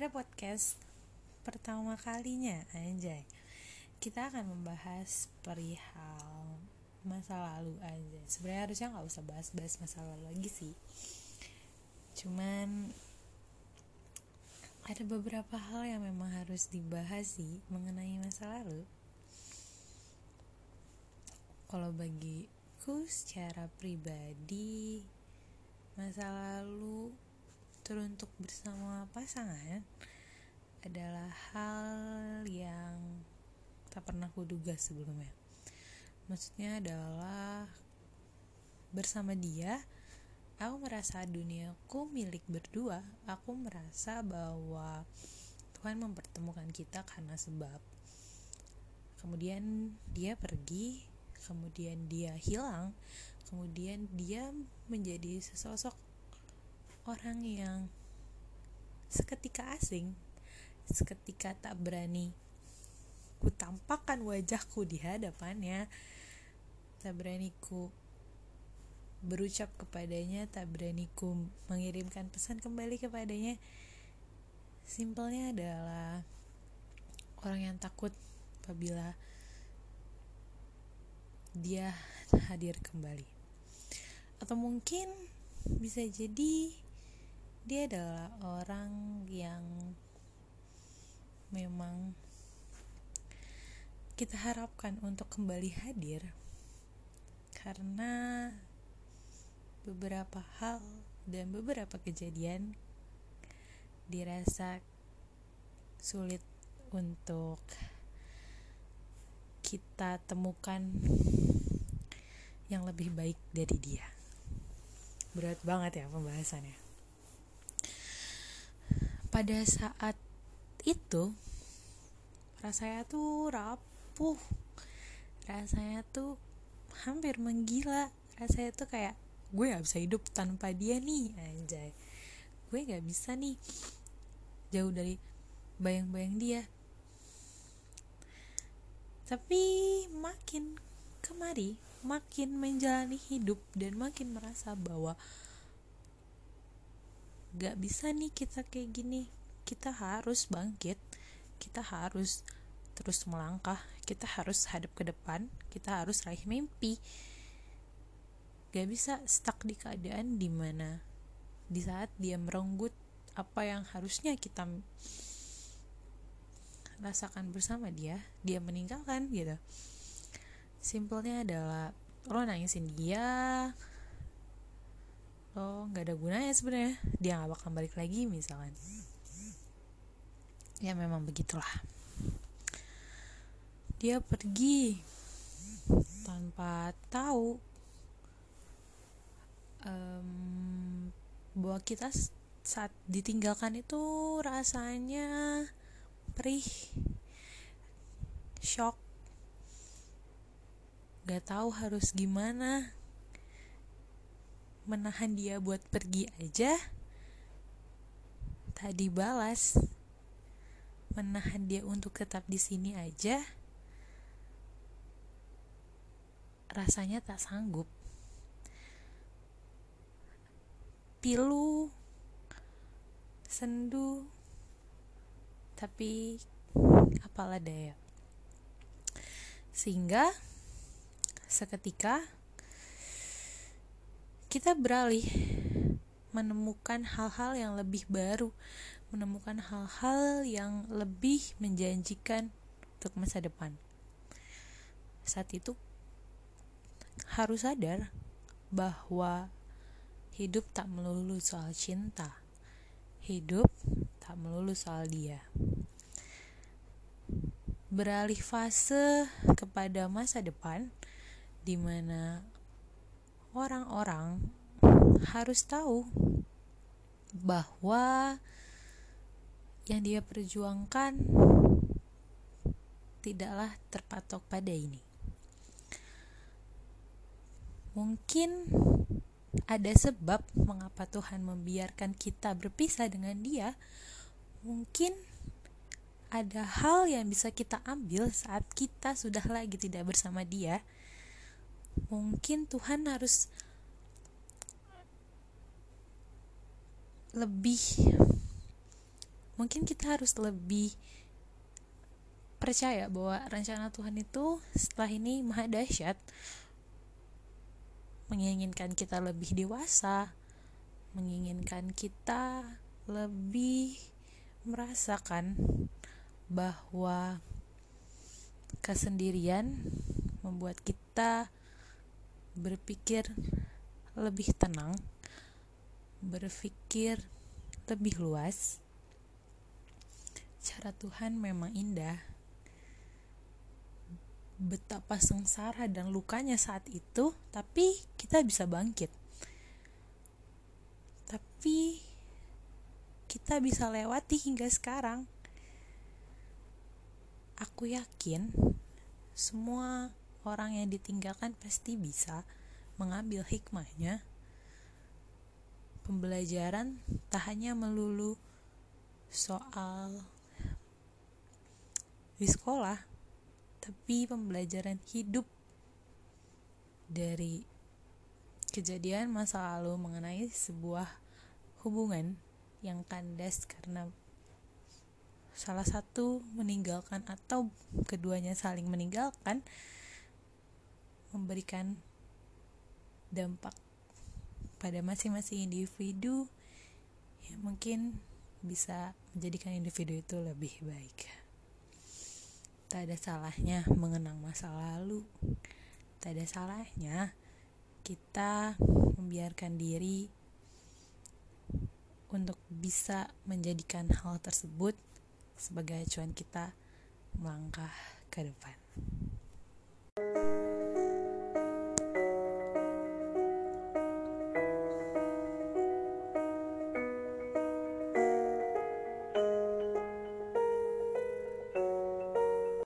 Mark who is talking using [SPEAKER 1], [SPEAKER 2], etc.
[SPEAKER 1] pada podcast pertama kalinya anjay. Kita akan membahas perihal masa lalu aja sebenarnya harusnya nggak usah bahas-bahas masa lalu lagi sih. Cuman ada beberapa hal yang memang harus dibahas sih mengenai masa lalu. Kalau bagiku secara pribadi masa lalu teruntuk bersama pasangan adalah hal yang tak pernah kuduga sebelumnya. Maksudnya adalah bersama dia, aku merasa duniaku milik berdua. Aku merasa bahwa Tuhan mempertemukan kita karena sebab. Kemudian dia pergi, kemudian dia hilang, kemudian dia menjadi sesosok orang yang seketika asing, seketika tak berani kutampakkan wajahku di hadapannya, tak berani ku berucap kepadanya, tak berani ku mengirimkan pesan kembali kepadanya. Simpelnya adalah orang yang takut apabila dia hadir kembali. Atau mungkin bisa jadi dia adalah orang yang memang kita harapkan untuk kembali hadir karena beberapa hal dan beberapa kejadian dirasa sulit untuk kita temukan yang lebih baik dari dia. Berat banget ya pembahasannya pada saat itu rasanya tuh rapuh. Rasanya tuh hampir menggila. Rasanya tuh kayak gue gak bisa hidup tanpa dia nih anjay. Gue gak bisa nih. Jauh dari bayang-bayang dia. Tapi makin kemari makin menjalani hidup dan makin merasa bahwa gak bisa nih kita kayak gini. Kita harus bangkit. Kita harus terus melangkah. Kita harus hadap ke depan. Kita harus raih mimpi. Gak bisa stuck di keadaan di mana di saat dia merenggut apa yang harusnya kita rasakan bersama dia dia meninggalkan gitu. Simpelnya adalah lo nangisin dia lo nggak ada gunanya sebenarnya. Dia nggak bakal balik lagi misalkan. Ya memang begitulah. Dia pergi tanpa tahu um, bahwa kita saat ditinggalkan itu rasanya perih shock. Gak tahu harus gimana menahan dia buat pergi aja tak dibalas menahan dia untuk tetap di sini aja rasanya tak sanggup. Pilu sendu tapi apalah daya. Sehingga seketika kita beralih menemukan hal-hal yang lebih baru, menemukan hal-hal yang lebih menjanjikan untuk masa depan. Saat itu harus sadar bahwa hidup tak melulu soal cinta. Hidup tak melulu soal dia. Beralih fase kepada masa depan di mana orang-orang harus tahu bahwa yang dia perjuangkan tidaklah terpatok pada ini. Mungkin ada sebab mengapa Tuhan membiarkan kita berpisah dengan Dia. Mungkin ada hal yang bisa kita ambil saat kita sudah lagi tidak bersama Dia mungkin Tuhan harus lebih mungkin kita harus lebih percaya bahwa rencana Tuhan itu setelah ini maha dahsyat menginginkan kita lebih dewasa menginginkan kita lebih merasakan bahwa kesendirian membuat kita berpikir lebih tenang, berpikir lebih luas. Cara Tuhan memang indah, betapa sengsara dan lukanya saat itu, tapi kita bisa bangkit. Tapi kita bisa lewati hingga sekarang. Aku yakin semua orang yang ditinggalkan pasti bisa mengambil hikmahnya. Pembelajaran tak hanya melulu soal di sekolah, tapi pembelajaran hidup dari kejadian masa lalu mengenai sebuah hubungan yang kandas karena salah satu meninggalkan atau keduanya saling meninggalkan memberikan dampak pada masing-masing individu yang mungkin bisa menjadikan individu itu lebih baik. Tak ada salahnya mengenang masa lalu. Tak ada salahnya kita membiarkan diri untuk bisa menjadikan hal tersebut sebagai acuan kita melangkah ke depan.